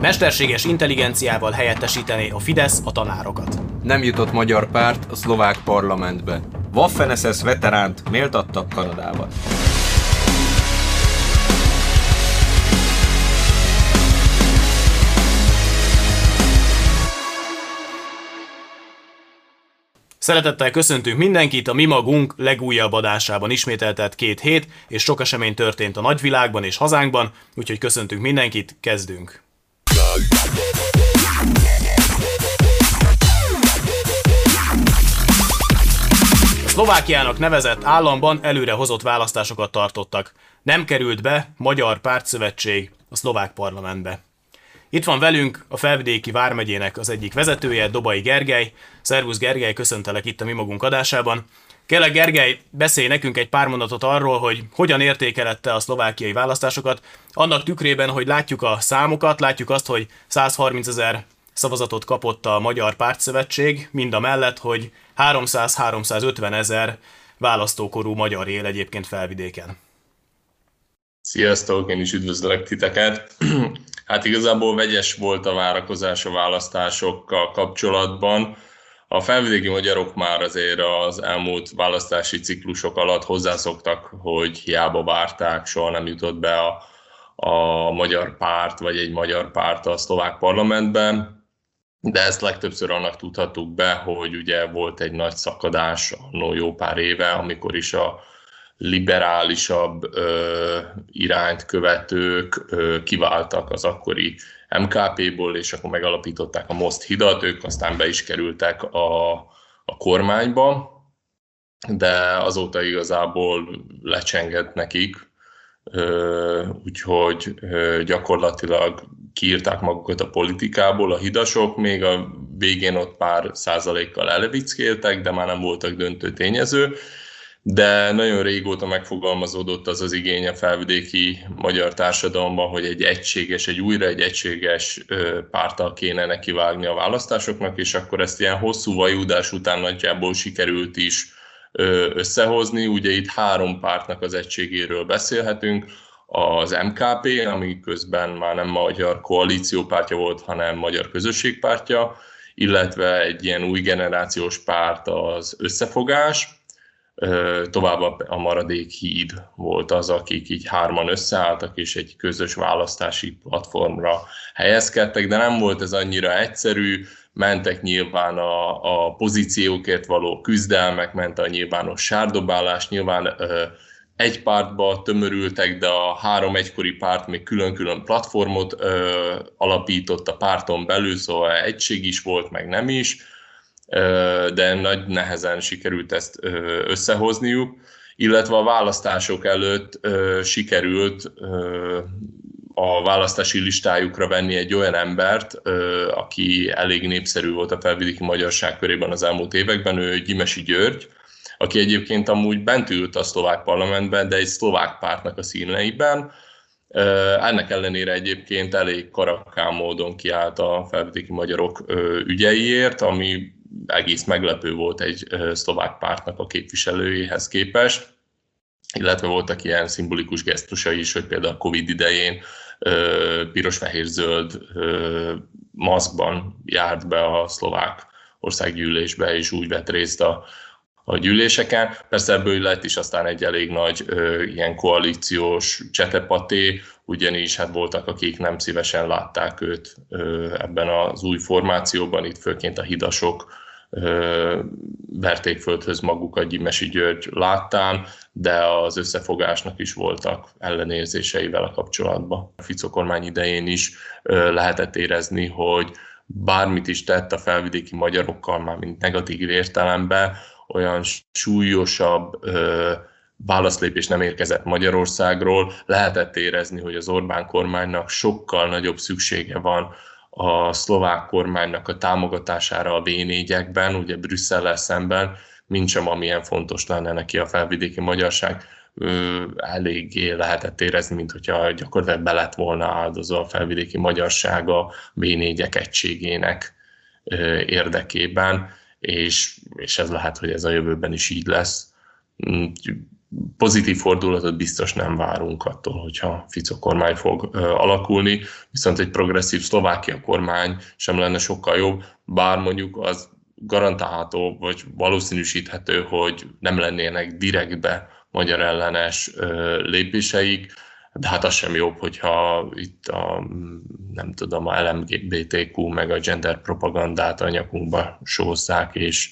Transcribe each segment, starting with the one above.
Mesterséges intelligenciával helyettesítené a Fidesz a tanárokat. Nem jutott magyar párt a szlovák parlamentbe. Waffen-SS veteránt méltattak Kanadában. Szeretettel köszöntünk mindenkit a Mi Magunk legújabb adásában ismételtet két hét, és sok esemény történt a nagyvilágban és hazánkban, úgyhogy köszöntünk mindenkit, kezdünk! Szlovákiának nevezett államban előre hozott választásokat tartottak. Nem került be Magyar Pártszövetség a szlovák parlamentbe. Itt van velünk a Felvidéki Vármegyének az egyik vezetője, Dobai Gergely. Szervusz Gergely, köszöntelek itt a mi magunk adásában. Kérlek Gergely, beszélj nekünk egy pár mondatot arról, hogy hogyan értékelette a szlovákiai választásokat, annak tükrében, hogy látjuk a számokat, látjuk azt, hogy 130 ezer szavazatot kapott a Magyar Pártszövetség, mind a mellett, hogy 300-350 ezer választókorú magyar él egyébként felvidéken. Sziasztok, én is üdvözlök titeket. Hát igazából vegyes volt a várakozás a választásokkal kapcsolatban. A felvidéki magyarok már azért az elmúlt választási ciklusok alatt hozzászoktak, hogy hiába várták, soha nem jutott be a, a magyar párt, vagy egy magyar párt a szlovák parlamentben, de ezt legtöbbször annak tudhattuk be, hogy ugye volt egy nagy szakadás no jó pár éve, amikor is a liberálisabb ö, irányt követők ö, kiváltak az akkori MKP-ból, és akkor megalapították a Most hidat, ők aztán be is kerültek a, a kormányba, de azóta igazából lecsengett nekik, úgyhogy gyakorlatilag kiírták magukat a politikából, a hidasok még a végén ott pár százalékkal elevickéltek, de már nem voltak döntő tényező, de nagyon régóta megfogalmazódott az az igény a felvidéki magyar társadalomban, hogy egy egységes, egy újra egy egységes pártal kéne nekivágni a választásoknak, és akkor ezt ilyen hosszú vajúdás után nagyjából sikerült is összehozni. Ugye itt három pártnak az egységéről beszélhetünk, az MKP, ami közben már nem magyar koalíciópártja volt, hanem magyar közösségpártja, illetve egy ilyen új generációs párt az összefogás, tovább a maradék híd volt az, akik így hárman összeálltak, és egy közös választási platformra helyezkedtek, de nem volt ez annyira egyszerű, mentek nyilván a, a pozíciókért való küzdelmek, ment a nyilvános sárdobálás, nyilván egy pártba tömörültek, de a három egykori párt még külön-külön platformot ö, alapított a párton belül, szóval egység is volt, meg nem is de nagy nehezen sikerült ezt összehozniuk, illetve a választások előtt sikerült a választási listájukra venni egy olyan embert, aki elég népszerű volt a felvidéki magyarság körében az elmúlt években, ő Gyimesi György, aki egyébként amúgy bent ült a szlovák parlamentben, de egy szlovák pártnak a színeiben. Ennek ellenére egyébként elég karakán módon kiállt a felvidéki magyarok ügyeiért, ami egész meglepő volt egy szlovák pártnak a képviselőjéhez képest, illetve voltak ilyen szimbolikus gesztusai is, hogy például a Covid idején piros-fehér-zöld maszkban járt be a szlovák országgyűlésbe, és úgy vett részt a, a gyűléseken. Persze ebből lett is aztán egy elég nagy ö, ilyen koalíciós csetepaté, ugyanis hát voltak, akik nem szívesen látták őt ö, ebben az új formációban, itt főként a hidasok verték földhöz magukat Gyimesi György láttán, de az összefogásnak is voltak ellenérzéseivel a kapcsolatban. A Fico kormány idején is lehetett érezni, hogy bármit is tett a felvidéki magyarokkal, már mint negatív értelemben, olyan súlyosabb ö, válaszlépés nem érkezett Magyarországról, lehetett érezni, hogy az Orbán kormánynak sokkal nagyobb szüksége van a szlovák kormánynak a támogatására a v ugye Brüsszellel szemben, mint sem amilyen fontos lenne neki a felvidéki magyarság, eléggé lehetett érezni, mint hogyha gyakorlatilag be lett volna áldozva a felvidéki magyarság a v egységének érdekében és, és ez lehet, hogy ez a jövőben is így lesz. Pozitív fordulatot biztos nem várunk attól, hogyha Fico kormány fog alakulni, viszont egy progresszív Szlovákia kormány sem lenne sokkal jobb, bár mondjuk az garantálható, vagy valószínűsíthető, hogy nem lennének direktbe magyar ellenes lépéseik, de hát az sem jobb, hogyha itt a, nem tudom, a LMBTQ meg a gender propagandát a nyakunkba sózzák, és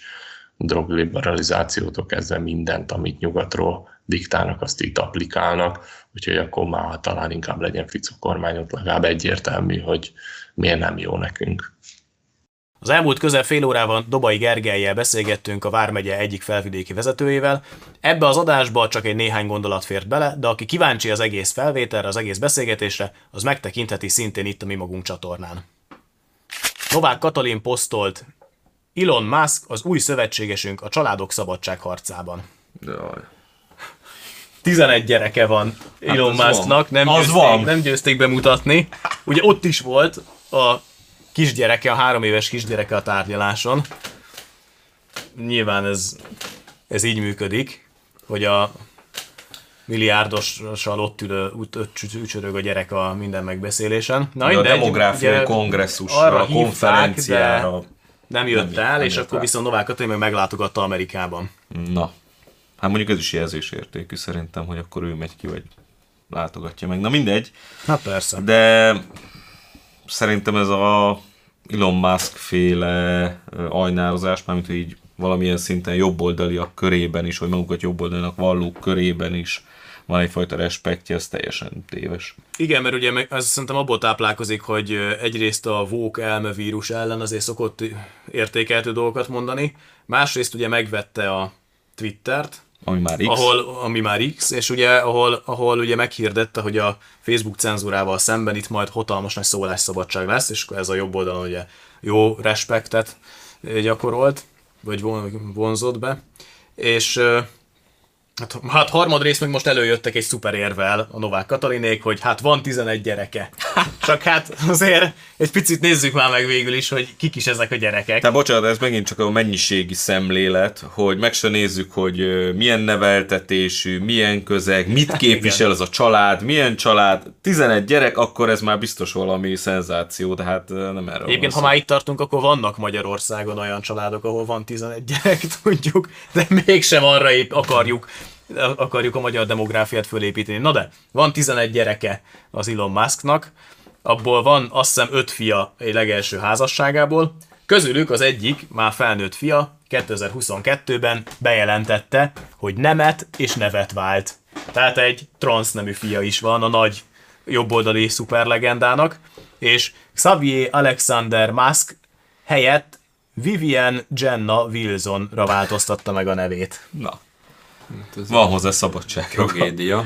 drogliberalizációtól kezdve mindent, amit nyugatról diktálnak, azt itt applikálnak, úgyhogy akkor már talán inkább legyen Fico kormányot, legalább egyértelmű, hogy miért nem jó nekünk. Az elmúlt közel fél órában Dobai Gergelyel beszélgettünk a Vármegye egyik felvidéki vezetőjével. Ebbe az adásba csak egy néhány gondolat fért bele, de aki kíváncsi az egész felvételre, az egész beszélgetésre, az megtekintheti szintén itt a mi magunk csatornán. Novák Katalin posztolt Elon Musk az új szövetségesünk a családok szabadság harcában. Jaj. 11 gyereke van Elon az Musknak, nem, Az győzték, van. nem győzték bemutatni. Ugye ott is volt a kisgyereke, a három éves kisgyereke a tárgyaláson. Nyilván ez, ez így működik, hogy a milliárdossal ott ül, ott, ott ücsörög a gyerek a minden megbeszélésen. Na, a mindegy, demográfiai ugye kongresszusra, arra a hívták, konferenciára. de Nem jött Nem- el, nem és jött akkor el. viszont Novák Katalin meg meglátogatta Amerikában. Na, hát mondjuk ez is jelzésértékű szerintem, hogy akkor ő megy ki, vagy látogatja meg. Na mindegy, Hát persze. de szerintem ez a Elon Musk féle ajnározás, mármint hogy így valamilyen szinten jobboldaliak körében is, vagy magukat jobboldalinak vallók körében is van egyfajta respektje, ez teljesen téves. Igen, mert ugye ez szerintem abból táplálkozik, hogy egyrészt a vók elmevírus ellen azért szokott értékeltő dolgokat mondani, másrészt ugye megvette a Twittert, Ami már X. ahol, ami már X, és ugye ahol, ahol ugye meghirdette, hogy a Facebook cenzúrával szemben itt majd hatalmas nagy szólásszabadság lesz, és ez a jobb oldalon ugye jó respektet gyakorolt, vagy von- vonzott be, és Hát, hát harmadrészt meg most előjöttek egy szuper érvel a Novák Katalinék, hogy hát van 11 gyereke. Csak hát azért egy picit nézzük már meg végül is, hogy kik is ezek a gyerekek. Tehát bocsánat, ez megint csak a mennyiségi szemlélet, hogy meg se nézzük, hogy milyen neveltetésű, milyen közeg, mit képvisel az a család, milyen család. 11 gyerek, akkor ez már biztos valami szenzáció, de hát ö, nem erről Egyébként, ha már itt tartunk, akkor vannak Magyarországon olyan családok, ahol van 11 gyerek, tudjuk, de mégsem arra épp akarjuk, akarjuk a magyar demográfiát fölépíteni. Na de, van 11 gyereke az Elon Musknak, abból van azt hiszem 5 fia egy legelső házasságából, közülük az egyik, már felnőtt fia, 2022-ben bejelentette, hogy nemet és nevet vált. Tehát egy transznemű fia is van a nagy jobboldali szuperlegendának, és Xavier Alexander Musk helyett Vivian Jenna Wilsonra változtatta meg a nevét. Na, Ez van hozzá szabadság. tragédia.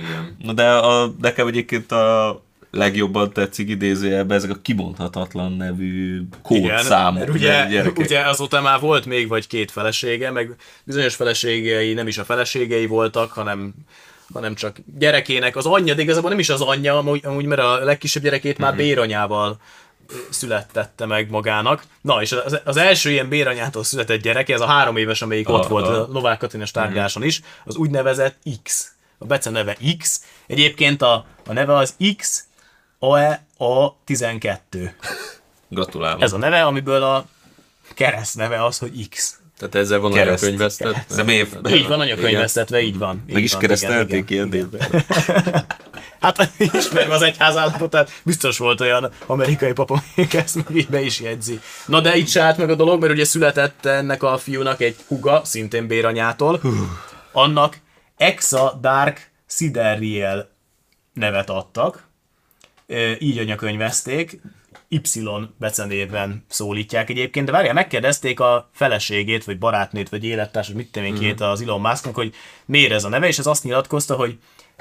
Igen. Na de a, nekem egyébként a legjobban tetszik idézőjelben ezek a kibonthatatlan nevű kódszámok. mert ugye, gyerekek. ugye azóta már volt még vagy két felesége, meg bizonyos feleségei nem is a feleségei voltak, hanem hanem csak gyerekének az anyja, de igazából nem is az anyja, amúgy, amúgy mert a legkisebb gyerekét már béranyával ö, születtette meg magának. Na, és az, az első ilyen béranyától született gyerek, ez a három éves, amelyik ott Ah, volt ah. a Novák Katalin tárgyaláson is, az úgynevezett X. A Bece neve X. Egyébként a, a neve az X AE A12. Gratulálok. Ez a neve, amiből a kereszt neve az, hogy X. Tehát ezzel van Kereszt. anyakönyvesztett. De miért? Így van anyakönyvesztetve, így van. Így Meg is van, keresztelték igen, ilyen igen. névben. Hát ismerve az egyház állapotát, biztos volt olyan amerikai papa, még ezt meg így be is jegyzi. Na de itt se állt meg a dolog, mert ugye született ennek a fiúnak egy huga, szintén béranyától. Annak Exa Dark Sideriel nevet adtak. Így anyakönyvezték. Y becenévben szólítják egyébként, de várjál, megkérdezték a feleségét, vagy barátnét, vagy élettársat, mit tudom én két az Elon Musknak, hogy miért ez a neve, és ez azt nyilatkozta, hogy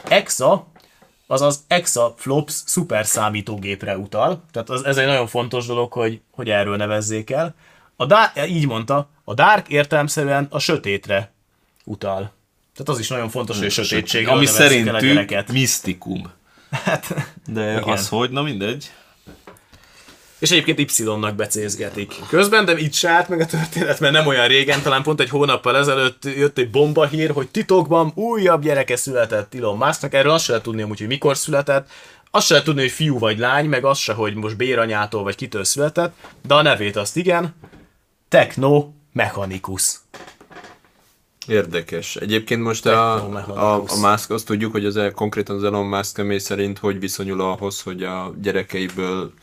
Exa azaz Exaflops szuper számítógépre utal. Tehát az, ez egy nagyon fontos dolog, hogy, hogy erről nevezzék el. A Dark, így mondta, a Dark értelemszerűen a sötétre utal. Tehát az is nagyon fontos, hogy a sötétség. Ami szerintük misztikum. Hát, De Igen. az hogy? Na mindegy. És egyébként Y-nak becézgetik. Közben, de itt se állt meg a történet, mert nem olyan régen, talán pont egy hónappal ezelőtt jött egy bomba hír, hogy titokban újabb gyereke született Elon Musknak. Erről azt se lehet tudni, amúgy, hogy mikor született. Azt se lehet tudni, hogy fiú vagy lány, meg azt se, hogy most béranyától vagy kitől született, de a nevét azt igen. Techno Mechanicus. Érdekes. Egyébként most a, a, a Musk, azt tudjuk, hogy az el, konkrétan az Elon Musk személy szerint hogy viszonyul ahhoz, hogy a gyerekeiből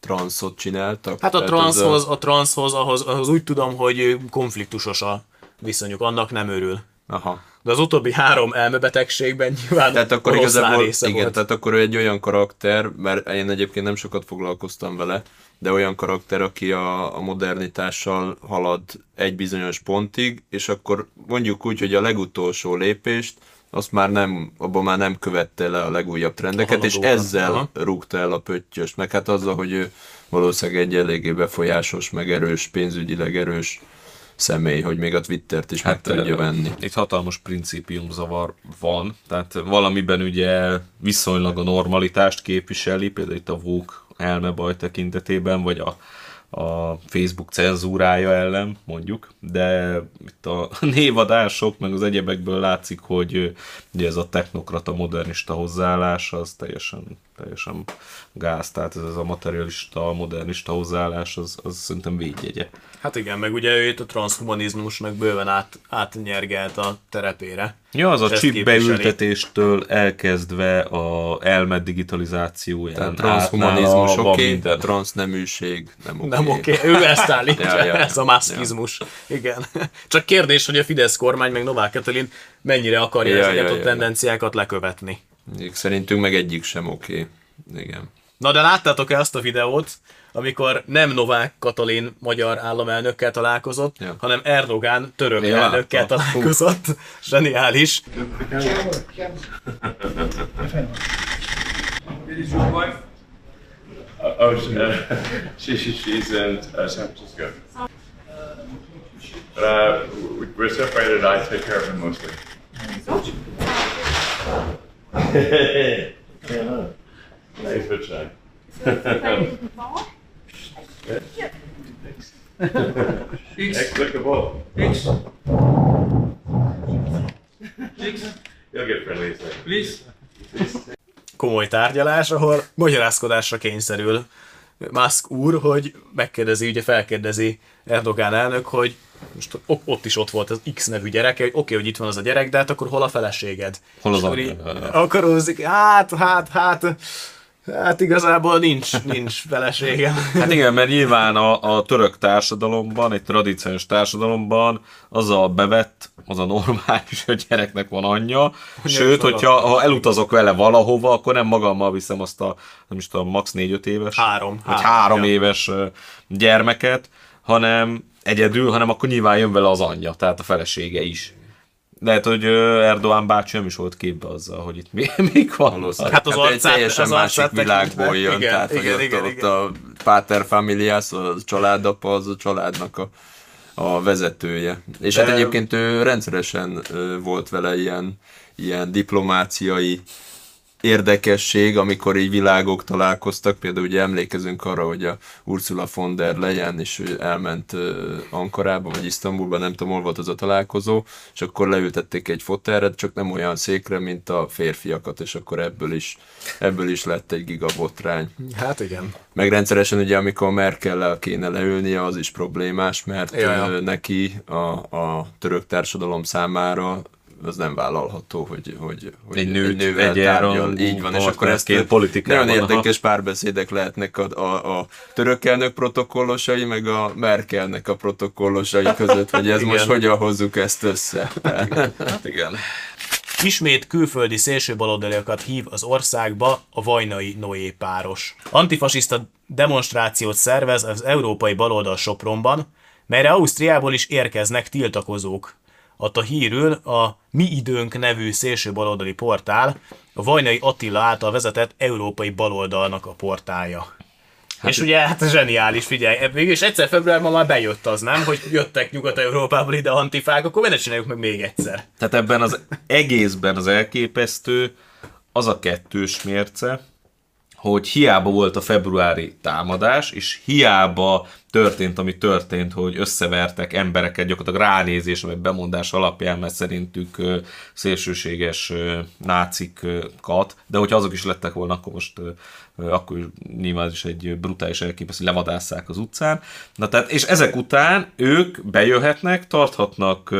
transzot csináltak. Hát a transzhoz, ez a transzhoz, ahhoz, ahhoz úgy tudom, hogy konfliktusos a viszonyuk, annak nem örül. Aha. De az utóbbi három elmebetegségben nyilván Tehát akkor igazából, része igen, volt. tehát akkor ő egy olyan karakter, mert én egyébként nem sokat foglalkoztam vele, de olyan karakter, aki a, a modernitással halad egy bizonyos pontig, és akkor mondjuk úgy, hogy a legutolsó lépést, azt már nem, abban már nem követte le a legújabb trendeket, A és ezzel Aha. rúgta el a pöttyös, meg hát azzal, hogy ő valószínűleg egy eléggé befolyásos, meg erős, pénzügyileg erős személy, hogy még a Twittert is meg tudja venni. Itt hatalmas principiumzavar van, tehát valamiben ugye viszonylag a normalitást képviseli, például itt a Vogue elmebaj tekintetében, vagy a, a Facebook cenzúrája ellen, mondjuk, de itt a névadások, meg az egyebekből látszik, hogy ugye ez a technokrata modernista hozzáállás, az teljesen, teljesen gáz, tehát ez, ez a materialista, modernista hozzáállás, az, az szerintem védjegye. Hát igen, meg ugye ő itt a transhumanizmusnak bőven át, átnyergelt a terepére. Ja, az a chip beültetéstől elkezdve a elmed digitalizációján Tehát át transhumanizmus oké, okay, minden. transzneműség nem oké. Nem oké, okay. ő ezt állítja, Ja, ja, ja. ez a maszkizmus. Igen. Csak kérdés, hogy a Fidesz kormány, meg Novák Katalin mennyire akarja Ja, ezeket ja, a ja. tendenciákat lekövetni. Még Szerintünk meg egyik sem oké. Igen. Na de láttátok-e azt a videót, amikor nem Novák Katalin magyar államelnökkel találkozott, Ja. hanem Erdogán török Én elnökkel találkozott. Zseniális. Is your wife? Uh, oh, she, uh, she, she, she's in uh, San Francisco. But uh, we- we're separated. I take care of him mostly. Thanks for trying. Next, look the ball. You'll get friendly. second. Please. komoly tárgyalás, ahol magyarázkodásra kényszerül Musk úr, hogy megkérdezi, ugye felkérdezi Erdogán elnök, hogy most ott is ott volt az X nevű gyereke, hogy oké, okay, hogy itt van az a gyerek, de hát akkor hol a feleséged? Hol az akkor így Akarózik, hát, hát, hát, hát igazából nincs, nincs feleségem. Hát igen, mert nyilván a, a török társadalomban, egy tradíciós társadalomban az a bevett, az a normális, hogy gyereknek van anyja. Sőt, van hogyha ha elutazok vele valahova, akkor nem magammal viszem azt a, nem is tudom, max. 4-5 éves, Három, vagy három, három éves gyermeket, hanem egyedül, hanem akkor nyilván jön vele az anyja, tehát a felesége is. Lehet, hogy Erdoğan bácsi nem is volt képbe azzal, hogy itt mi, mik van. Hát az egy arcát- teljesen az másik világból jön, Igen, tehát igen, hogy ott, igen, ott igen. a Pater Familias, a családapa, az a családnak a, a vezetője. És hát De- egyébként ő rendszeresen volt vele ilyen, ilyen diplomáciai érdekesség, amikor így világok találkoztak, például ugye emlékezünk arra, hogy a Ursula von der Leyen is elment Ankarába, vagy Isztambulba, nem tudom, hol volt az a találkozó, és akkor leültették egy fotelre, csak nem olyan székre, mint a férfiakat, és akkor ebből is, ebből is lett egy gigabotrány. Hát igen. Meg rendszeresen ugye, amikor Merkel kéne leülnie, az is problémás, mert Ja, ja. ö, neki a, a török társadalom számára az nem vállalható, hogy, hogy, hogy Egy nőt nővel egyenrangú tárgyal. Így van, és akkor ezt politikában, nagyon aha. érdekes párbeszédek lehetnek a, a, a török elnök protokollosai, meg a Merkelnek a protokollosai között, hogy ez Igen. most hogyan hozzuk ezt össze. Hát igen. Ismét külföldi szélsőbaloldaliakat hív az országba a Vajnai Noé páros. Antifasiszta demonstrációt szervez az európai baloldal Sopronban, melyre Ausztriából is érkeznek tiltakozók. Adta hírül a Mi Időnk nevű szélsőbaloldali portál, a Vajnai Attila által vezetett európai baloldalnak a portálja. Hát és ugye, hát zseniális, figyelj, mégis egyszer februárban már bejött az, nem? Hogy jöttek Nyugat-Európából ide antifák, akkor ne csináljuk meg még egyszer? Tehát ebben az egészben az elképesztő az a kettős mérce, hogy hiába volt a februári támadás, és hiába történt, ami történt, hogy összevertek embereket gyakorlatilag ránézés, vagy bemondás alapján, mert szerintük szélsőséges nácikat, de hogyha azok is lettek volna, akkor most akkor nyilván is egy brutális elképesztő, hogy levadásszák az utcán. Na tehát, és ezek után ők bejöhetnek, tarthatnak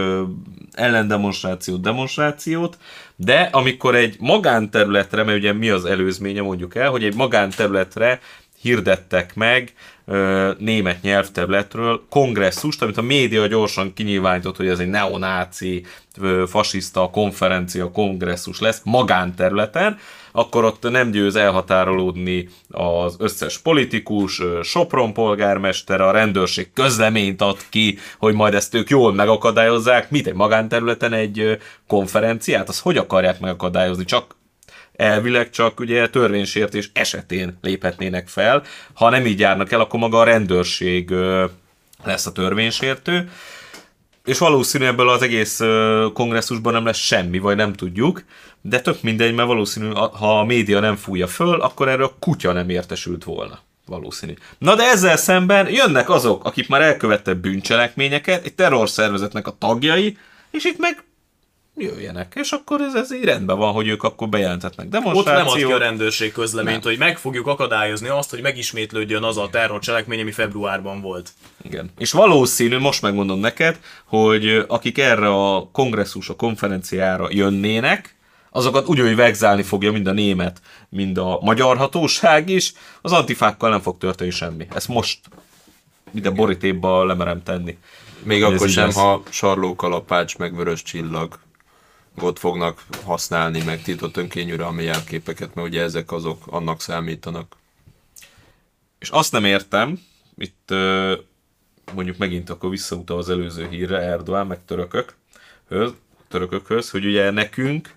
ellendemonstrációt, demonstrációt, de amikor egy magánterületre, mert ugye mi az előzménye, mondjuk el, hogy egy magánterületre hirdettek meg ö, német nyelvterületről kongresszust, amit a média gyorsan kinyilvánított, hogy ez egy neonáci, ö, fasiszta konferencia, kongresszus lesz magánterületen, akkor ott nem győz elhatárolódni az összes politikus, Sopron polgármester, a rendőrség közleményt ad ki, hogy majd ezt ők jól megakadályozzák, mit egy magánterületen egy konferenciát, azt hogy akarják megakadályozni, csak elvileg csak ugye törvénysértés esetén léphetnének fel. Ha nem így járnak el, akkor maga a rendőrség lesz a törvénysértő. És valószínű ebből az egész kongresszusban nem lesz semmi, vagy nem tudjuk, de tök mindegy, mert valószínű, ha a média nem fújja föl, akkor erről a kutya nem értesült volna. Valószínű. Na de ezzel szemben jönnek azok, akik már elkövettek bűncselekményeket, egy terrorszervezetnek a tagjai, és itt meg jöjjenek. És akkor ez, ez így rendben van, hogy ők akkor bejelentetnek Ott nem ad demonstrációt. ki a rendőrség közleményt, Nem. hogy meg fogjuk akadályozni azt, hogy megismétlődjön az a terrorcselekmény, ami februárban volt. Igen. És valószínű, most megmondom neked, hogy akik erre a kongresszus, a konferenciára jönnének, azokat ugyanúgy vegzálni fogja mind a német, mind a magyar hatóság is, az antifákkal nem fog történni semmi. Ezt most ide borítékba lemerem tenni. Még akkor sem, lesz. ha sarlókalapács meg vörös csillag ott fognak használni, meg tiltott önkényuralmi jelképeket, mert ugye ezek azok annak számítanak. És azt nem értem, itt mondjuk megint akkor visszautal az előző hírre, Erdogan, meg törökök, törökökhöz, hogy ugye nekünk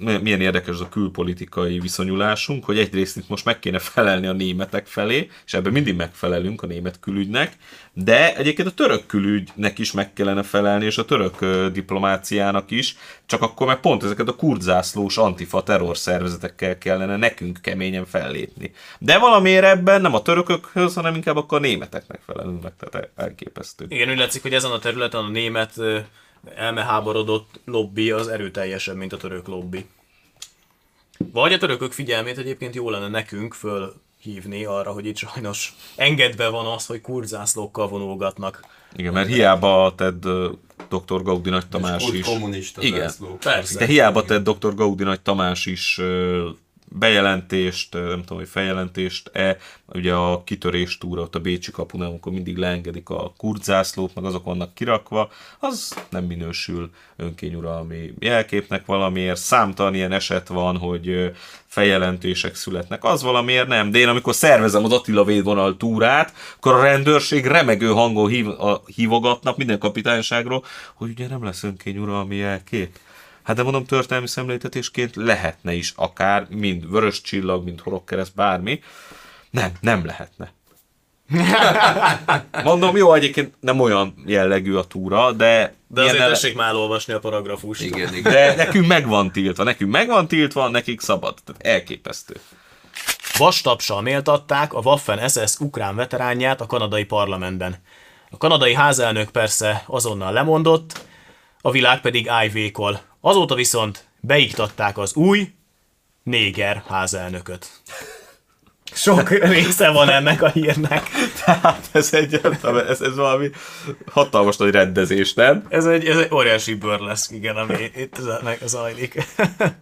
milyen érdekes az a külpolitikai viszonyulásunk, hogy egyrészt itt most meg kéne felelni a németek felé, és ebben mindig megfelelünk a német külügynek, de egyébként a török külügynek is meg kellene felelni, és a török diplomáciának is, csak akkor meg pont ezeket a kurzászlós antifa terror szervezetekkel kellene nekünk keményen fellépni. De valamiért ebben nem a törökökhöz, hanem inkább akkor a németeknek felelünk meg, tehát elképesztő. Igen, úgy látszik, hogy ezen a területen a német elmeháborodott lobby az erőteljesebb, mint a török lobby. Vagy a törökök figyelmét egyébként jó lenne nekünk fölhívni arra, hogy itt sajnos engedve van az, hogy kurzászlókkal vonulgatnak. Igen, mert hiába tedd ö, dr. Gaudi Nagy Tamás is. kommunista Igen. zászló. Persze. De hiába tett dr. Gaudi Nagy Tamás is bejelentést, nem tudom, hogy feljelentést-e, ugye a kitörés túra ott a Bécsi kapunál, amikor mindig leengedik a kurzászlót, meg azok vannak kirakva, az nem minősül önkényuralmi jelképnek valamiért. Számtalan ilyen eset van, hogy feljelentések születnek, az valamiért nem. De én amikor szervezem az Attila védvonal túrát, akkor a rendőrség remegő hangon hív, a, hívogatnak minden kapitányságról, hogy ugye nem lesz önkényuralmi jelkép. Hát de mondom, történelmi szemléltetésként lehetne is akár, mind vörös csillag, mind horogkereszt, bármi. Nem, nem lehetne. Mondom, jó, egyébként nem olyan jellegű a túra, de... De azért ele- tessék már elolvasni a paragrafust. Igen, igen. de nekünk meg van tiltva, nekünk meg van tiltva, nekik szabad. Tehát elképesztő. Vastapsal méltatták a Waffen SS ukrán veteránját a kanadai parlamentben. A kanadai házelnök persze azonnal lemondott, a világ pedig ájvékol. Azóta viszont beiktatták az új néger házelnököt. Sok része van ennek a hírnek. Tehát ez egy, ez, ez valami hatalmas nagy rendezés, nem? Ez egy, ez egy óriási burleszk, igen, ami itt zajlik.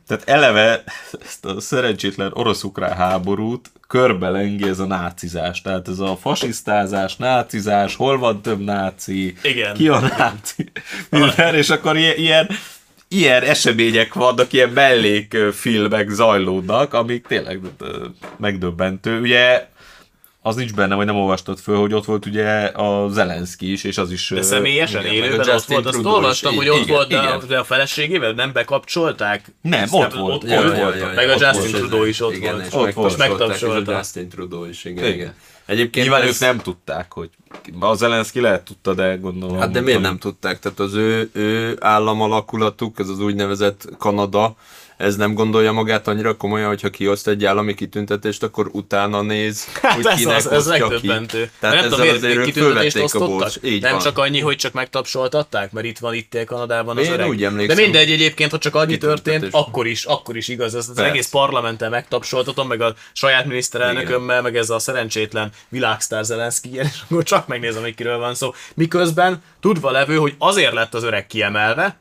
Tehát eleve ezt a szerencsétlen orosz-ukrán háborút körbelengi ez a nácizás. Tehát ez a fasisztázás, nácizás, hol van több náci, Igen. ki a náci, minden, és akkor ilyen, ilyen, események vannak, ilyen mellékfilmek zajlódnak, amik tényleg megdöbbentő. Ugye az nincs benne, vagy nem olvastad föl, hogy ott volt ugye a Zelenszky is, és az is... De személyesen igen, élőben ott volt, azt olvastam, hogy igen, ott volt, de a, igen. de a feleségével nem bekapcsolták? Nem, Ezt ott volt. Ott, volt. Meg a Justin. Trudeau is ott igen, volt. És Ott volt. Megtapsolta. Justin Trudeau is, igen. Egyébként Nyilván ez- ők nem tudták, hogy a Zelenszky lehet tudta, de gondolom... Hát de miért nem tudták? Tehát az ő, ő államalakulatuk, ez az úgynevezett Kanada, ez nem gondolja magát annyira komolyan, hogyha kioszt egy állami kitüntetést, akkor utána néz, Hát hogy ez kinek az, ez ki. Tehát nem ezzel azért ők fölvették a bors. Így nem van. csak annyi, hogy csak megtapsoltatták, mert itt van itt Kanadában az Én öreg. úgy emlékszem. De mindegy egyébként, hogy csak annyi történt, akkor is, akkor is igaz. Ez az Persze. egész parlamenttel megtapsoltatom, meg a saját miniszterelnökömmel, meg ez a szerencsétlen világsztár Zelenszky, és akkor csak megnézem, hogy kiről van szó. Miközben tudva levő, hogy azért lett az öreg kiemelve,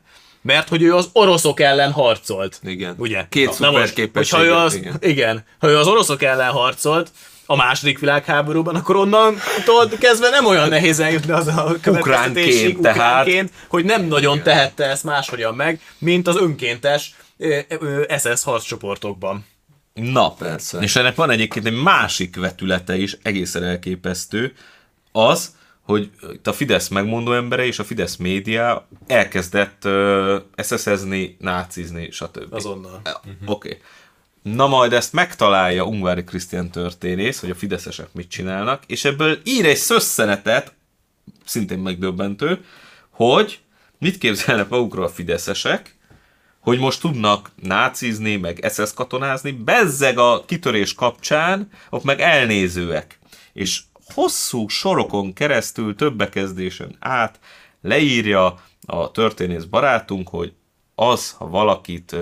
mert hogy ő az oroszok ellen harcolt. Igen. Ugye? Két Na szuper most, hogyha ő az, igen. igen. Ha ő az oroszok ellen harcolt, a második világháborúban, akkor onnantól kezdve nem olyan nehéz eljutni az a következtetésig, Ukránként, tehát. ukránként, hogy nem nagyon tehette ezt máshogyan meg, mint az önkéntes SS harccsoportokban. Na, Persze. És ennek van egyébként egy másik vetülete is, egészen elképesztő, az, hogy itt a Fidesz megmondó embere és a Fidesz média elkezdett uh, SS-ezni, nácizni, stb. Azonnal. Oké. Okay. Na majd ezt megtalálja Ungvári Krisztián történész, hogy a fideszesek mit csinálnak, és ebből ír egy szösszenetet, szintén megdöbbentő, hogy mit képzelnek magukról a fideszesek, hogy most tudnak nácizni, meg SS katonázni, bezzeg a kitörés kapcsán, ott meg elnézőek. És hosszú sorokon keresztül, több bekezdésen át leírja a történész barátunk, hogy az, ha valakit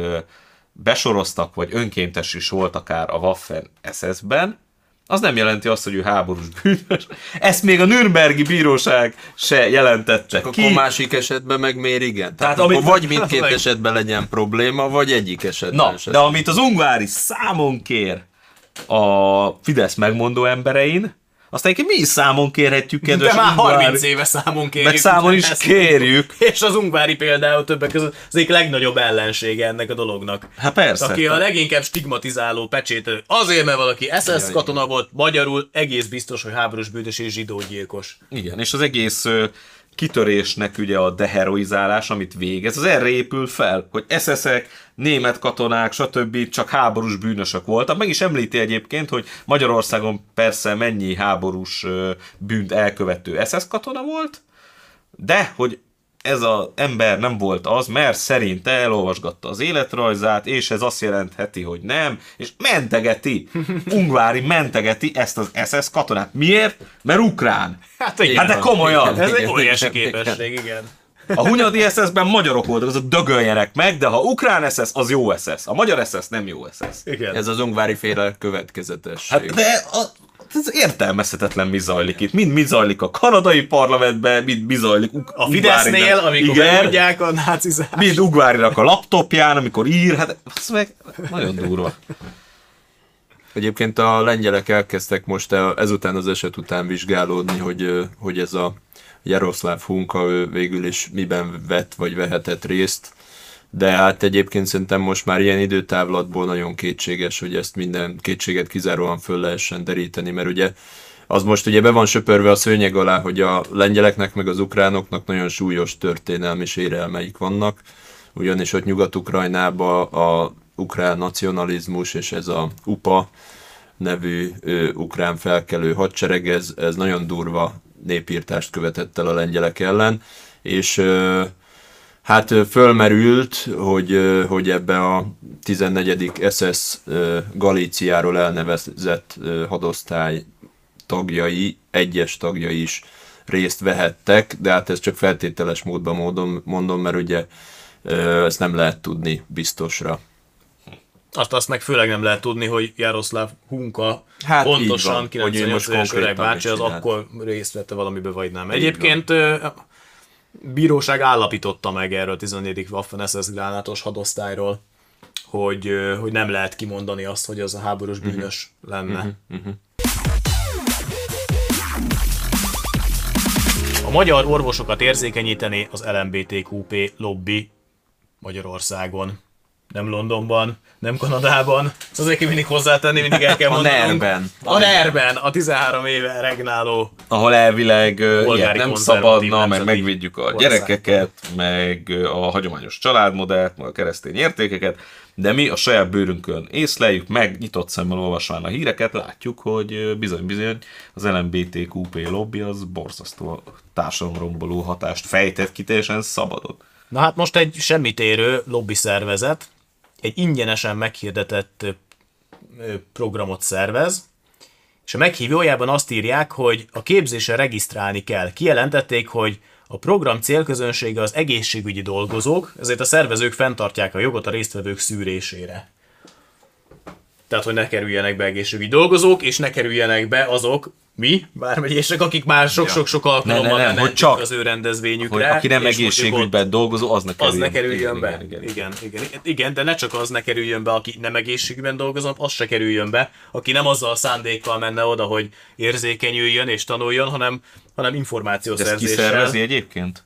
besoroztak, vagy önkéntes is volt akár a Waffen SS-ben, az nem jelenti azt, hogy ő háborús bűnös. Ezt még a Nürnbergi bíróság se jelentette Akkor ki. másik esetben meg miért igen? Tehát, Tehát akkor amit- vagy mindkét Meg- esetben legyen probléma, vagy egyik esetben Na, se. de amit az Ungvári számon kér a Fidesz megmondó emberein, azt egyébként mi is számon kérhetjük, kedves De már Ungvári. 30 éve számon kérjük. Meg számon is ezt. kérjük. És az Ungvári például többek között az egyik legnagyobb ellensége ennek a dolognak. Hát persze. Aki a leginkább stigmatizáló pecsételő. Azért, mert valaki SS katona volt, magyarul egész biztos, hogy háborús bűnös és zsidógyilkos. Igen, és az egész kitörésnek ugye a deheroizálás, amit végez, az erre épül fel, hogy SS-ek, német katonák, stb. csak háborús bűnösök voltak. Meg is említi egyébként, hogy Magyarországon persze mennyi háborús bűnt elkövető SS katona volt, de hogy ez az ember nem volt az, mert szerinte elolvasgatta az életrajzát, és ez azt jelentheti, hogy nem, és mentegeti, Ungvári mentegeti ezt az SS katonát. Miért? Mert ukrán. Hát, igen. Hát de komolyan. Ez egy Igen, óriási igen, képesség, igen. A Hunyadi SS-ben magyarok voltak, azok dögöljenek meg, de ha ukrán SS, az jó SS. A magyar SS nem jó SS. Igen. Ez az ungvári féle következetesség. Hát de a, ez értelmezhetetlen mi zajlik itt. Mind mi zajlik a kanadai parlamentben, mind mi zajlik a Fidesznél, amikor Igen, bemondják a nácizást. mind Ugvárinak a laptopján, amikor ír, hát az meg nagyon durva. Egyébként a lengyelek elkezdtek most el- ezután az eset után vizsgálódni, hogy, hogy ez a Jaroszláv Hunka ő végül is miben vett vagy vehetett részt. De hát egyébként szerintem most már ilyen időtávlatból nagyon kétséges, hogy ezt minden kétséget kizáróan föl lehessen deríteni, mert ugye az most ugye be van söpörve a szőnyeg alá, hogy a lengyeleknek meg az ukránoknak nagyon súlyos történelmi sérelmeik vannak, ugyanis ott Nyugat-Ukrajnában a ukrán nacionalizmus és ez a UPA nevű ö, ukrán felkelő hadsereg, ez, ez nagyon durva népírtást követett el a lengyelek ellen, és ö, hát fölmerült, hogy, hogy ebbe a 14. SS Galíciáról elnevezett hadosztály tagjai, egyes tagjai is részt vehettek, de hát ez csak feltételes módban mondom, mondom mert ugye ezt nem lehet tudni biztosra. Azt, azt meg főleg nem lehet tudni, hogy Jaroszláv Hunka Hát pontosan van, hogy ő 98 most éves öreg bácsi, az akkor részt vette valamibe, vagy nem. Egyébként bíróság állapította meg erről a 14. Waffen SS gránátos hadosztályról, hogy, hogy nem lehet kimondani azt, hogy az a háborús Mhm. bűnös lenne. A magyar orvosokat érzékenyíteni az LMBTQP lobby Magyarországon. Nem Londonban, nem Kanadában. Ezt azért kell mindig hozzátenni, mindig el kell A mondanunk. NER-ben. A NER-ben, a 13 éve regnáló. Ahol elvileg ilyet nem szabadna, meg megvédjük a ország. gyerekeket, meg a hagyományos családmodellt, meg a keresztény értékeket, de mi a saját bőrünkön észleljük, meg nyitott szemmel olvasván a híreket, látjuk, hogy bizony-bizony az LMBTQP lobby az borzasztó társadalomromboló hatást fejtett ki teljesen szabadon. Na hát most egy semmit érő lobby szervezet egy ingyenesen meghirdetett programot szervez, és a meghívójában azt írják, hogy a képzésre regisztrálni kell. Kijelentették, hogy a program célközönsége az egészségügyi dolgozók, ezért a szervezők fenntartják a jogot a résztvevők szűrésére. Tehát, hogy ne kerüljenek be egészségügyi dolgozók, és ne kerüljenek be azok, mi, bármegyések, akik már sok-sok-sok alkalommal Ne, ne, nem, mennek hogy csak- az ő rendezvényükre. Hogy aki nem egészségügyben dolgozó, az ne az kerüljön. ne kerüljön be. Igen, igen, igen. Igen, igen, de ne csak az ne kerüljön be, aki nem egészségügyben dolgozom, az se kerüljön be, aki nem azzal a szándékkal menne oda, hogy érzékenyüljön és tanuljon, hanem, hanem De ezt információszerzéssel. kiszervezi egyébként?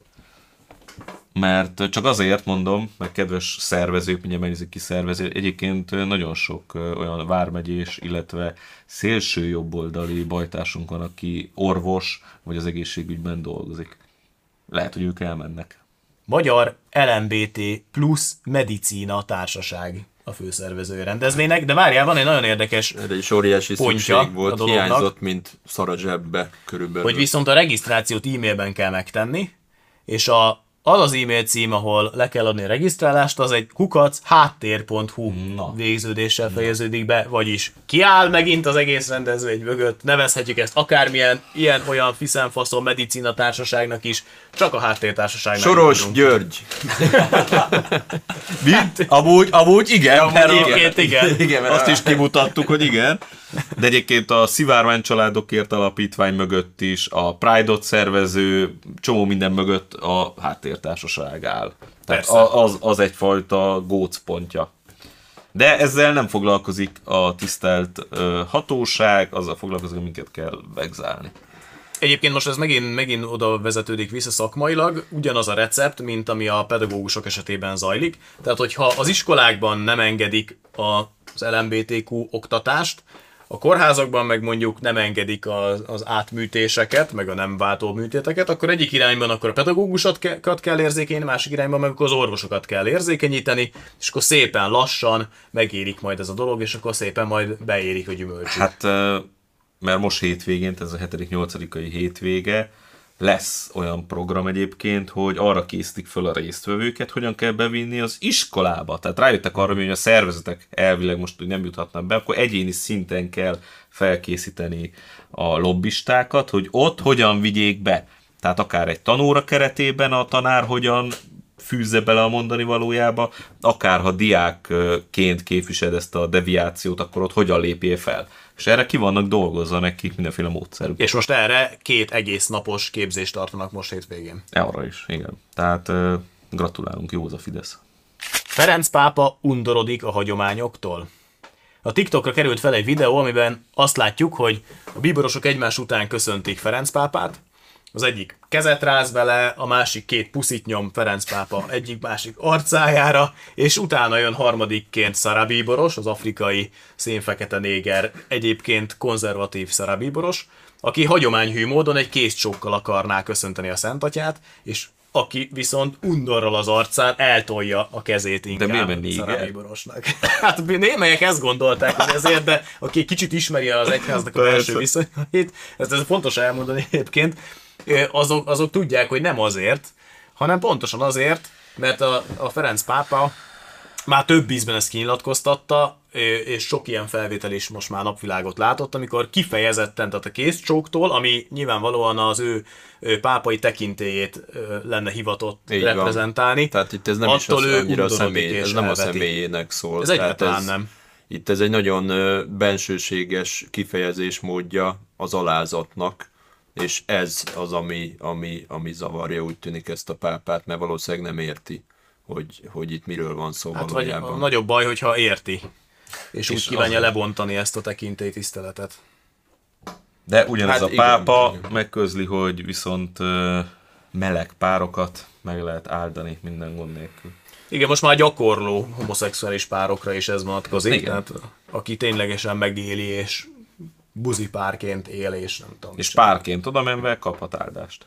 Mert csak azért mondom, meg kedves szervezők, mindjárt megnézik ki szervezi, egyébként nagyon sok olyan vármegyés, illetve szélső jobboldali bajtársunk van, aki orvos, vagy az egészségügyben dolgozik. Lehet, hogy ők elmennek. Magyar LMBT plusz medicína társaság a főszervezője rendezvénynek, de várjál, van egy nagyon érdekes, Erre is óriási Pontja szükség a volt, dolognak. hiányzott, mint szar a zsebbe körülbelül. hogy viszont a regisztrációt e-mailben kell megtenni, és a, az az e-mail cím, ahol le kell adni a regisztrálást, az egy kukac háttér.hu Na. végződéssel fejeződik be, vagyis kiáll megint az egész rendezvény mögött, nevezhetjük ezt akármilyen, ilyen, olyan fiszenfaszon medicina társaságnak is, csak a háttértársaságnak. Soros tudunk. György. Mi? Amúgy, amúgy igen, mert Egyébként igen. Igen, mert azt is kimutattuk, hogy igen. De egyébként a Szivárvány Családokért Alapítvány mögött is, a Pride-ot szervező, csomó minden mögött a háttértársaság áll. Tehát Persze. az, az egyfajta gócpontja. De ezzel nem foglalkozik a tisztelt ö, hatóság, azzal foglalkozik, hogy minket kell vegzálni. Egyébként most ez megint, megint oda vezetődik vissza szakmailag, ugyanaz a recept, mint ami a pedagógusok esetében zajlik. Tehát, hogyha az iskolákban nem engedik az LMBTQ oktatást, a kórházakban meg mondjuk nem engedik az, az átműtéseket, meg a nem váltó műtéteket, akkor egyik irányban akkor a pedagógusokat kell érzékenyíteni, másik irányban meg akkor az orvosokat kell érzékenyíteni, és akkor szépen lassan megérik majd ez a dolog, és akkor szépen majd beérik a gyümölcsük. Hát, mert most hétvégén, ez a 7.-8. hétvége, lesz olyan program egyébként, hogy arra készítik föl a résztvevőket, hogyan kell bevinni az iskolába. Tehát rájöttek arra, hogy a szervezetek elvileg most nem juthatnak be, akkor egyéni szinten kell felkészíteni a lobbistákat, hogy ott hogyan vigyék be. Tehát akár egy tanóra keretében a tanár hogyan fűzze bele a mondani valójába, akár ha diákként képviseled ezt a deviációt, akkor ott hogyan lépjél fel. És erre ki vannak dolgozva nekik mindenféle módszerük. És most erre két egész napos képzést tartanak most hétvégén. Arra is, igen. Tehát ö, gratulálunk, jó az a Fidesz. Ferenc pápa undorodik a hagyományoktól. A TikTokra került fel egy videó, amiben azt látjuk, hogy a bíborosok egymás után köszöntik Ferenc pápát, az egyik kezet ráz vele, a másik két puszit nyom Ferenc pápa egyik másik arcájára, és utána jön harmadikként Szarabíboros, az afrikai szénfekete néger, egyébként konzervatív Szarabíboros, aki hagyományhű módon egy kézcsókkal akarná köszönteni a Szentatyát, és aki viszont undorral az arcán eltolja a kezét inkább néger? Szarabíborosnak. Hát némelyek ezt gondolták, hogy ezért, de aki kicsit ismeri az egyháznak a belső viszonyait, ezt, ez fontos elmondani egyébként, azok, azok tudják, hogy nem azért, hanem pontosan azért, mert a, a Ferenc pápa már több ízben ezt kinyilatkoztatta, és sok ilyen felvétel is most már napvilágot látott, amikor kifejezetten, tehát a kézcsóktól, ami nyilvánvalóan az ő, ő pápai tekintélyét lenne hivatott Így van. reprezentálni. Tehát itt ez nem is attól az, ő annyira a személy, ez nem a elveti. személyének szól. Ez egyáltalán nem. Itt ez egy nagyon bensőséges kifejezés módja az alázatnak, és ez az, ami, ami, ami zavarja, úgy tűnik ezt a pápát, mert valószínűleg nem érti, hogy, hogy itt miről van szó Hát vagy a nagyobb baj, hogyha érti. És, úgy És kívánja az- lebontani ezt a tekintély tiszteletet. De ugyanez Hát a pápa igen. megközli, hogy viszont meleg párokat meg lehet áldani minden gond nélkül. Igen, most már gyakorló homoszexuális párokra is ez vonatkozik. Igen. Tehát aki ténylegesen megéli és buzi párként él, és nem tudom. És párként oda menve kaphat áldást.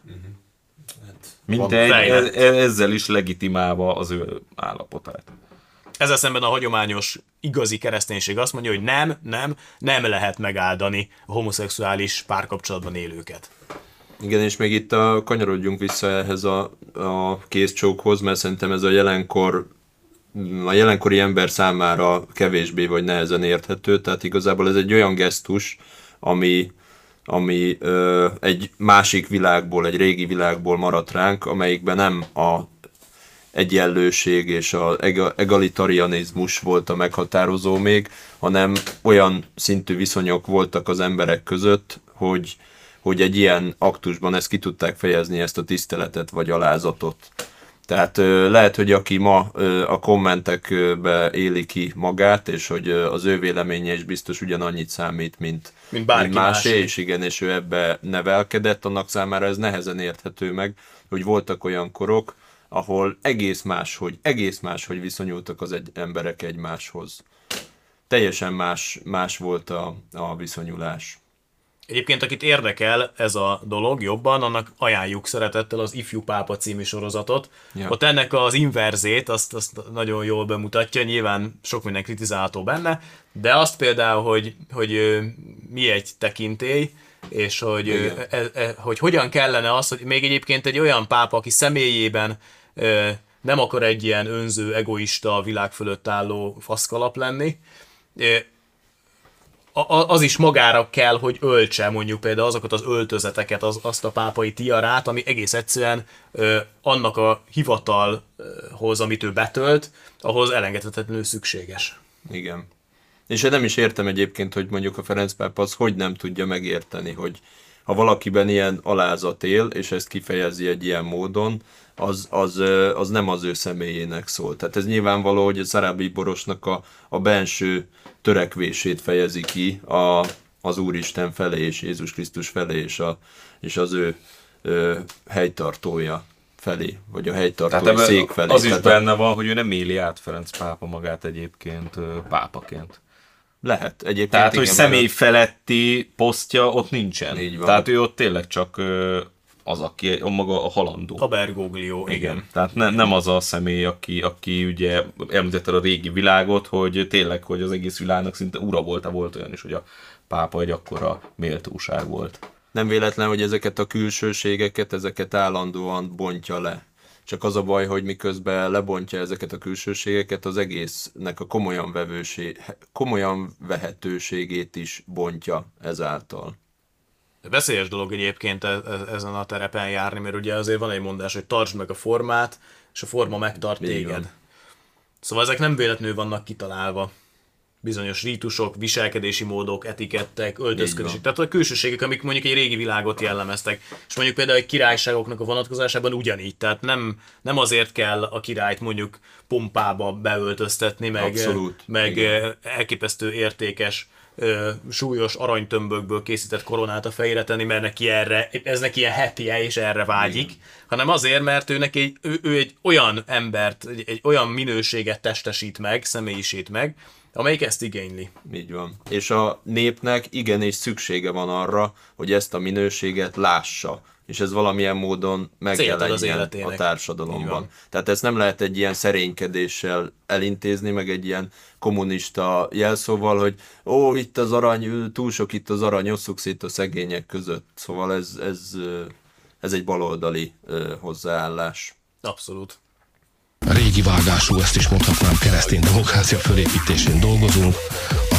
Mint van egy, fejlett. e- e- ezzel is legitimálva az ő állapotát. Ezzel szemben a hagyományos igazi kereszténység azt mondja, hogy nem, nem, nem lehet megáldani a homoszexuális párkapcsolatban élőket. Igen, és még itt a, kanyarodjunk vissza ehhez a, a kézcsókhoz, mert szerintem ez a jelenkor a jelenkori ember számára kevésbé vagy nehezen érthető, tehát igazából ez egy olyan gesztus, ami, ami ö, egy másik világból, egy régi világból maradt ránk, amelyikben nem a egyenlőség és az egalitarianizmus volt a meghatározó még, hanem olyan szintű viszonyok voltak az emberek között, hogy, hogy egy ilyen aktusban ezt ki tudták fejezni, ezt a tiszteletet vagy alázatot. Tehát lehet, hogy aki ma a kommentekbe éli ki magát, és hogy az ő véleménye is biztos ugyanannyit számít, mint, mint, bárki mint másé, másé, és igen, és ő ebbe nevelkedett, annak számára ez nehezen érthető meg, hogy voltak olyan korok, ahol egész más, hogy egész más, hogy viszonyultak az egy, emberek egymáshoz. Teljesen más, más volt a, a viszonyulás. Egyébként, akit érdekel ez a dolog jobban, annak ajánljuk szeretettel az Ifjú Pápa című sorozatot. Ja. Ott ennek az inverzét, azt, azt nagyon jól bemutatja, nyilván sok minden kritizálható benne, de azt például, hogy, hogy mi egy tekintély, és hogy, e, e, hogy hogyan kellene az, hogy még egyébként egy olyan pápa, aki személyében nem akar egy ilyen önző, egoista, világ fölött álló faszkalap lenni, az is magára kell, hogy öltse mondjuk például azokat az öltözeteket, az, azt a pápai tiarát, ami egész egyszerűen ö, annak a hivatalhoz, amit ő betölt, ahhoz elengedhetetlenül szükséges. Igen. És én nem is értem egyébként, hogy mondjuk a Ferenc pápa az hogy nem tudja megérteni, hogy ha valakiben ilyen alázat él, és ezt kifejezi egy ilyen módon, az, az, az nem az ő személyének szól. Tehát ez nyilvánvaló, hogy a Szarábi Borosnak a, a benső törekvését fejezi ki a, az Úristen felé és Jézus Krisztus felé és, a, és az ő ö, helytartója felé, vagy a helytartói szék felé. Az is Tehát benne van, hogy ő nem éli át Ferenc pápa magát egyébként pápaként. Lehet. Egyébként Tehát, igen, hogy személy feletti posztja ott nincsen. Így van. Tehát ő ott tényleg csak az, aki a maga a halandó. A Bergoglio, igen. igen. Tehát ne, nem az a személy, aki, aki ugye említette a régi világot, hogy tényleg, hogy az egész világnak szinte ura volt, volt olyan is, hogy a pápa egy akkora méltóság volt. Nem véletlen, hogy ezeket a külsőségeket, ezeket állandóan bontja le. Csak az a baj, hogy miközben lebontja ezeket a külsőségeket, az egésznek a komolyan, vevőség, komolyan vehetőségét is bontja ezáltal. Veszélyes dolog egyébként e, e, ezen a terepen járni, mert ugye azért van egy mondás, hogy tartsd meg a formát, és a forma megtart téged. Szóval ezek nem véletlenül vannak kitalálva. Bizonyos rítusok, viselkedési módok, etikettek, öltözködések. Tehát a külsőségek, amik mondjuk egy régi világot jellemeztek. És mondjuk például egy királyságoknak a vonatkozásában ugyanígy. Tehát nem, nem azért kell a királyt mondjuk pompába beöltöztetni, meg, Abszolút. meg Igen. elképesztő értékes ö, súlyos aranytömbökből készített koronát a fejére tenni, mert neki erre, ez neki ilyen hetie és erre vágyik, Igen. hanem azért, mert ő, neki egy, ő, ő egy olyan embert, egy, egy olyan minőséget testesít meg, személyisít meg, amelyik ezt igényli. Így van. És a népnek igenis szüksége van arra, hogy ezt a minőséget lássa és ez valamilyen módon megjelenjen a társadalomban. Tehát ezt nem lehet egy ilyen szerénykedéssel elintézni, meg egy ilyen kommunista jelszóval, hogy ó, itt az arany, túl sok itt az arany, osszuk szét a szegények között. Szóval ez, ez, ez egy baloldali hozzáállás. Abszolút. Régi vágású, ezt is mondhatnám, keresztény demokrácia fölépítésén dolgozunk,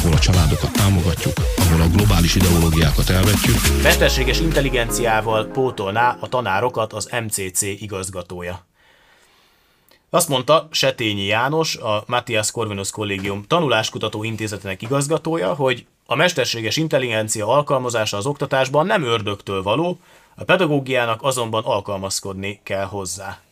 ahol a családokat támogatjuk, ahol a globális ideológiákat elvetjük. Mesterséges intelligenciával pótolná a tanárokat az MCC igazgatója. Azt mondta Setényi János, a Matthias Corvinus Kollégium tanuláskutató intézetének igazgatója, hogy a mesterséges intelligencia alkalmazása az oktatásban nem ördögtől való, a pedagógiának azonban alkalmazkodni kell hozzá.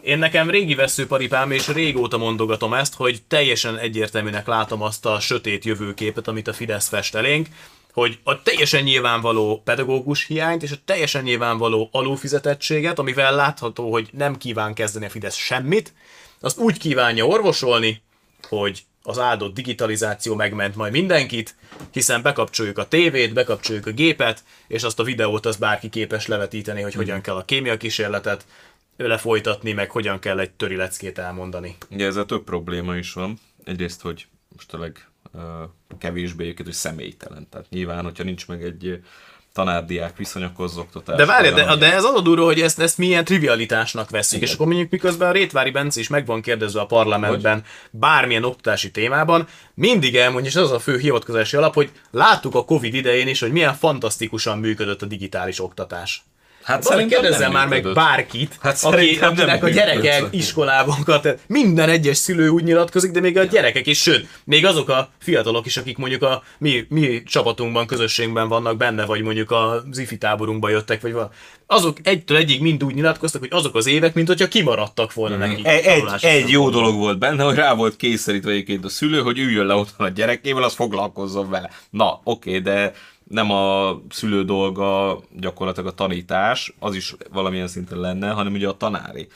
Én nekem régi veszőparipám, és régóta mondogatom ezt, hogy teljesen egyértelműnek látom azt a sötét jövőképet, amit a Fidesz fest elénk, hogy a teljesen nyilvánvaló pedagógus hiányt és a teljesen nyilvánvaló alulfizetettséget, amivel látható, hogy nem kíván kezdeni a Fidesz semmit, azt úgy kívánja orvosolni, hogy az áldott digitalizáció megment majd mindenkit, hiszen bekapcsoljuk a tévét, bekapcsoljuk a gépet, és azt a videót az bárki képes levetíteni, hogy hogyan kell a kémia kísérletet lefolytatni, meg hogyan kell egy töri leckét elmondani. Ugye ezzel több probléma is van. Egyrészt, hogy most a leg uh, kevésbé őket, hogy személytelen. Tehát nyilván, hogyha nincs meg egy tanárdiák viszonyok az oktatás. De várj, de, de ez az a durva, hogy ezt, ezt milyen trivialitásnak veszük, és akkor mondjuk miközben a Rétvári Bence is meg van kérdezve a parlamentben bármilyen oktatási témában, mindig elmondja, és az a fő hivatkozási alap, hogy láttuk a Covid idején is, hogy milyen fantasztikusan működött a digitális oktatás. Hát szerintem kérdezzel nem már meg bárkit, Hát aki, akinek a gyereke működött. iskolában, tehát minden egyes szülő úgy nyilatkozik, de még a gyerekek is, sőt, még azok a fiatalok is, akik mondjuk a mi, mi csapatunkban, közösségben vannak benne, vagy mondjuk az ifi táborunkba jöttek, vagy val- azok egytől egyig mind úgy nyilatkoztak, hogy azok az évek, mint hogyha kimaradtak volna nekik. Egy, egy, tanulási egy jó dolog volt benne, hogy rá volt kényszerítve egyébként a szülő, hogy üljön le otthon a gyerekével, az foglalkozzon vele. Na, oké, de nem a szülő dolga gyakorlatilag a tanítás, az is valamilyen szinten lenne, hanem ugye a tanári.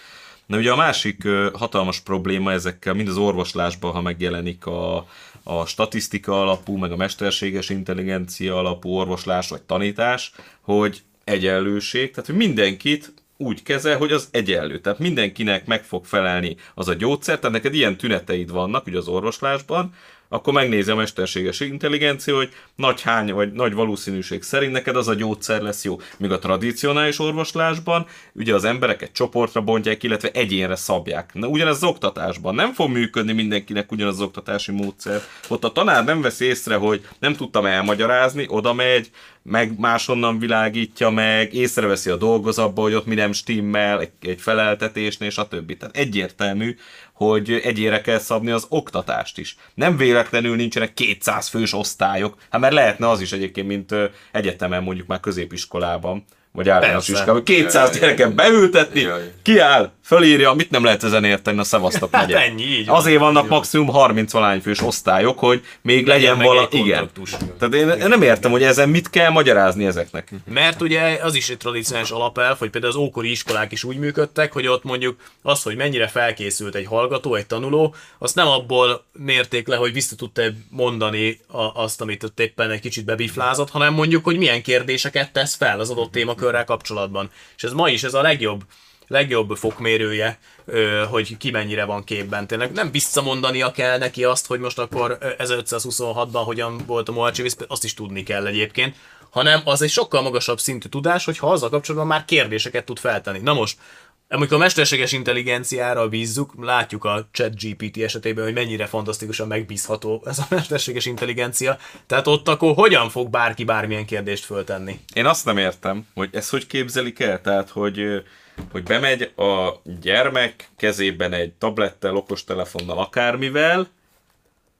Na ugye a másik hatalmas probléma ezekkel, mind az orvoslásban, ha megjelenik a, a statisztika alapú, meg a mesterséges intelligencia alapú orvoslás vagy tanítás, hogy egyenlőség, tehát hogy mindenkit úgy kezel, hogy az egyenlő. Tehát mindenkinek meg fog felelni az a gyógyszer, tehát neked ilyen tüneteid vannak, ugye az orvoslásban, akkor megnézi a mesterséges intelligencia, hogy nagy hány vagy nagy valószínűség szerint neked az a gyógyszer lesz jó. Míg a tradicionális orvoslásban ugye az embereket csoportra bontják, illetve egyénre szabják. Na ugyanez az oktatásban nem fog működni mindenkinek ugyanaz az oktatási módszer. Ott a tanár nem veszi észre, hogy nem tudtam elmagyarázni, oda megy, meg máshonnan világítja meg, észreveszi a dolgozatba, hogy ott mi nem stimmel, egy, egy feleltetésnél, stb. Tehát egyértelmű, hogy egyére kell szabni az oktatást is. Nem véletlenül nincsenek 200 fős osztályok, hát mert lehetne az is egyébként, mint egyetemen mondjuk már középiskolában, vagy általános iskolában. 200 gyereket beültetni, Jaj. kiáll, fölírja, mit nem lehet ezen érteni a Szevasztok Hát megye. ennyi, így. Azért vannak maximum 30 valány fős osztályok, hogy még legyen, meg vala... Igen. Tehát én, nem értem, hogy ezen mit kell magyarázni ezeknek. Mert ugye az is egy tradicionális alapelv, hogy például az ókori iskolák is úgy működtek, hogy ott mondjuk az, hogy mennyire felkészült egy hallgató, egy tanuló, azt nem abból mérték le, hogy vissza tudta mondani azt, amit ott éppen egy kicsit bebiflázott, hanem mondjuk, hogy milyen kérdéseket tesz fel az adott témakörrel kapcsolatban. És ez ma is ez a legjobb legjobb fokmérője, hogy ki mennyire van képben. Tényleg nem visszamondania kell neki azt, hogy most akkor ö, 1526-ban hogyan volt a Mohácsi azt is tudni kell egyébként, hanem az egy sokkal magasabb szintű tudás, hogyha azzal kapcsolatban már kérdéseket tud feltenni. Na most, amikor a mesterséges intelligenciára bízzuk, látjuk a chat GPT esetében, hogy mennyire fantasztikusan megbízható ez a mesterséges intelligencia. Tehát ott akkor hogyan fog bárki bármilyen kérdést föltenni? Én azt nem értem, hogy ezt hogy képzelik el, tehát hogy, hogy bemegy a gyermek kezében egy tablettel, okostelefonnal, akármivel,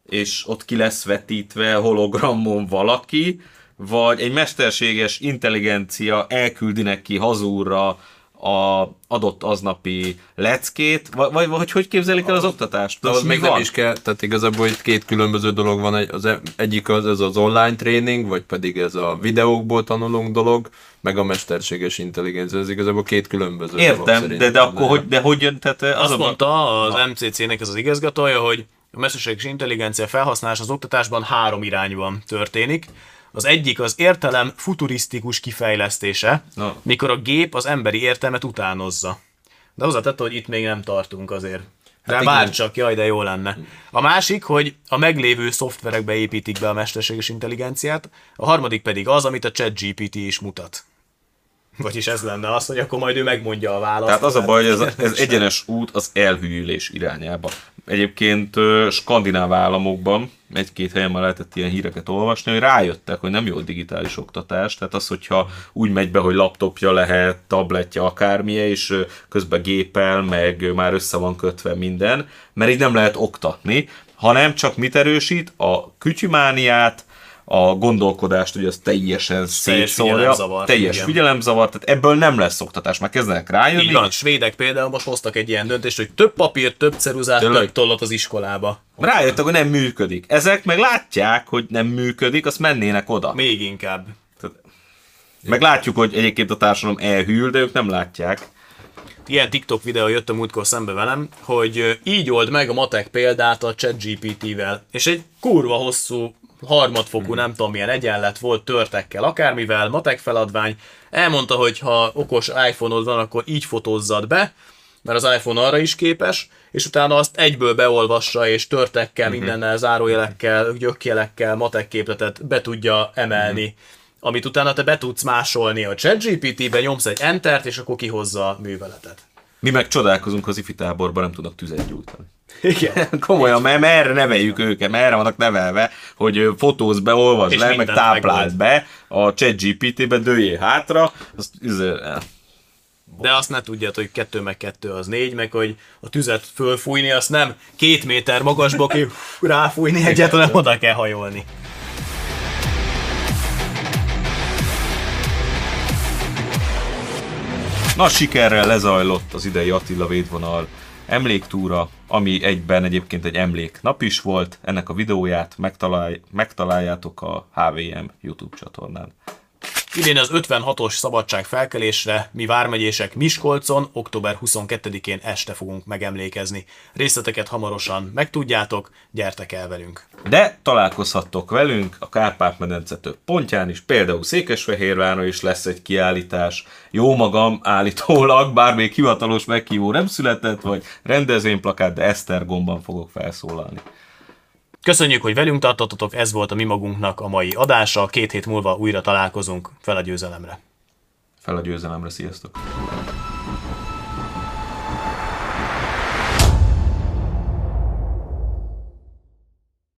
és ott ki lesz vetítve hologramon valaki, vagy egy mesterséges intelligencia elküldi neki hazúra a adott aznapi leckét, vagy, vagy, vagy hogy képzelik el az oktatást? De az mi még van? nem is kell, tehát igazából itt két különböző dolog van, egy- az e- egyik az, ez az online tréning, vagy pedig ez a videókból tanulunk dolog, meg a mesterséges intelligencia, ez igazából két különböző dolog Értem, de, de akkor hogy, de hogy jön, tehát az Azt a, mondta az MCC-nek ez az igazgatója, hogy a mesterséges intelligencia felhasználása az oktatásban három irányban történik. Az egyik az értelem futurisztikus kifejlesztése, Na. mikor a gép az emberi értelmet utánozza. De hozzátette, hogy itt még nem tartunk azért. De hát bár csak, jaj, de jó lenne. A másik, hogy a meglévő szoftverekbe építik be a mesterséges intelligenciát, a harmadik pedig az, amit a ChatGPT is mutat. Vagyis ez lenne az, hogy akkor majd ő megmondja a választ. Tehát az a baj, hogy ez, ez egyenes út az elhűlés irányába. Egyébként skandináv államokban egy-két helyen már lehetett ilyen híreket olvasni, hogy rájöttek, hogy nem jó a digitális oktatás, tehát az, hogyha úgy megy be, hogy laptopja lehet, tabletje, akármilyen, és közben gépel, meg már össze van kötve minden, mert így nem lehet oktatni, hanem csak mit erősít? A kütyümániát, a gondolkodást, hogy az teljesen szétszórja, figyelemzavar, teljes igen. figyelemzavar, tehát ebből nem lesz oktatás, már kezdenek rájönni. Így van, a svédek például most hoztak egy ilyen döntést, hogy több papír, több ceruzát, Tényleg? több tollat az iskolába. Rájöttek, hogy nem működik. Ezek meg látják, hogy nem működik, azt mennének oda. Még inkább. Meg látjuk, hogy egyébként a társadalom elhűl, de ők nem látják. Ilyen TikTok videó jött a múltkor szembe velem, hogy így old meg a matek példát a ChatGPT-vel. És egy kurva hosszú, harmadfokú, nem tudom milyen egyenlet volt törtekkel, akármivel, matek feladvány. Elmondta, hogy ha okos iPhone-od van, akkor így fotózzad be, mert az iPhone arra is képes, és utána azt egyből beolvassa, és törtekkel, mindennel, zárójelekkel, gyökjelekkel, matek képletet be tudja emelni amit utána te be tudsz másolni a ChatGPT-be, nyomsz egy entert, és akkor kihozza a műveletet. Mi meg csodálkozunk az ifi táborban, nem tudnak tüzet gyújtani. Igen. Komolyan, mert merre neveljük őket, merre vannak nevelve, hogy ö, fotózz be, olvasd le, meg tápláld be, a ChatGPT-be dőjél hátra, azt, izé, De azt ne tudjad, hogy kettő meg kettő az négy, meg hogy a tüzet fölfújni, azt nem két méter magasba kell ráfújni egyet, hanem oda kell hajolni. Nagy sikerrel lezajlott az idei Attila védvonal. Emléktúra, ami egyben egyébként egy emléknap is volt. Ennek a videóját megtalálj, megtaláljátok a HVM YouTube csatornán. Idén az 56-os szabadság felkelésre mi vármegyések Miskolcon október 22-én este fogunk megemlékezni. Részleteket hamarosan megtudjátok, gyertek el velünk! De találkozhattok velünk a Kárpát-medence több pontján is, például Székesfehérváron is lesz egy kiállítás. Jó magam állítólag, bár még hivatalos meghívó nem született, vagy rendezvényplakát, de Esztergomban fogok felszólalni. Köszönjük, hogy velünk tartottatok, ez volt a mi magunknak a mai adása, két hét múlva újra találkozunk, fel a győzelemre! Fel a győzelemre, sziasztok!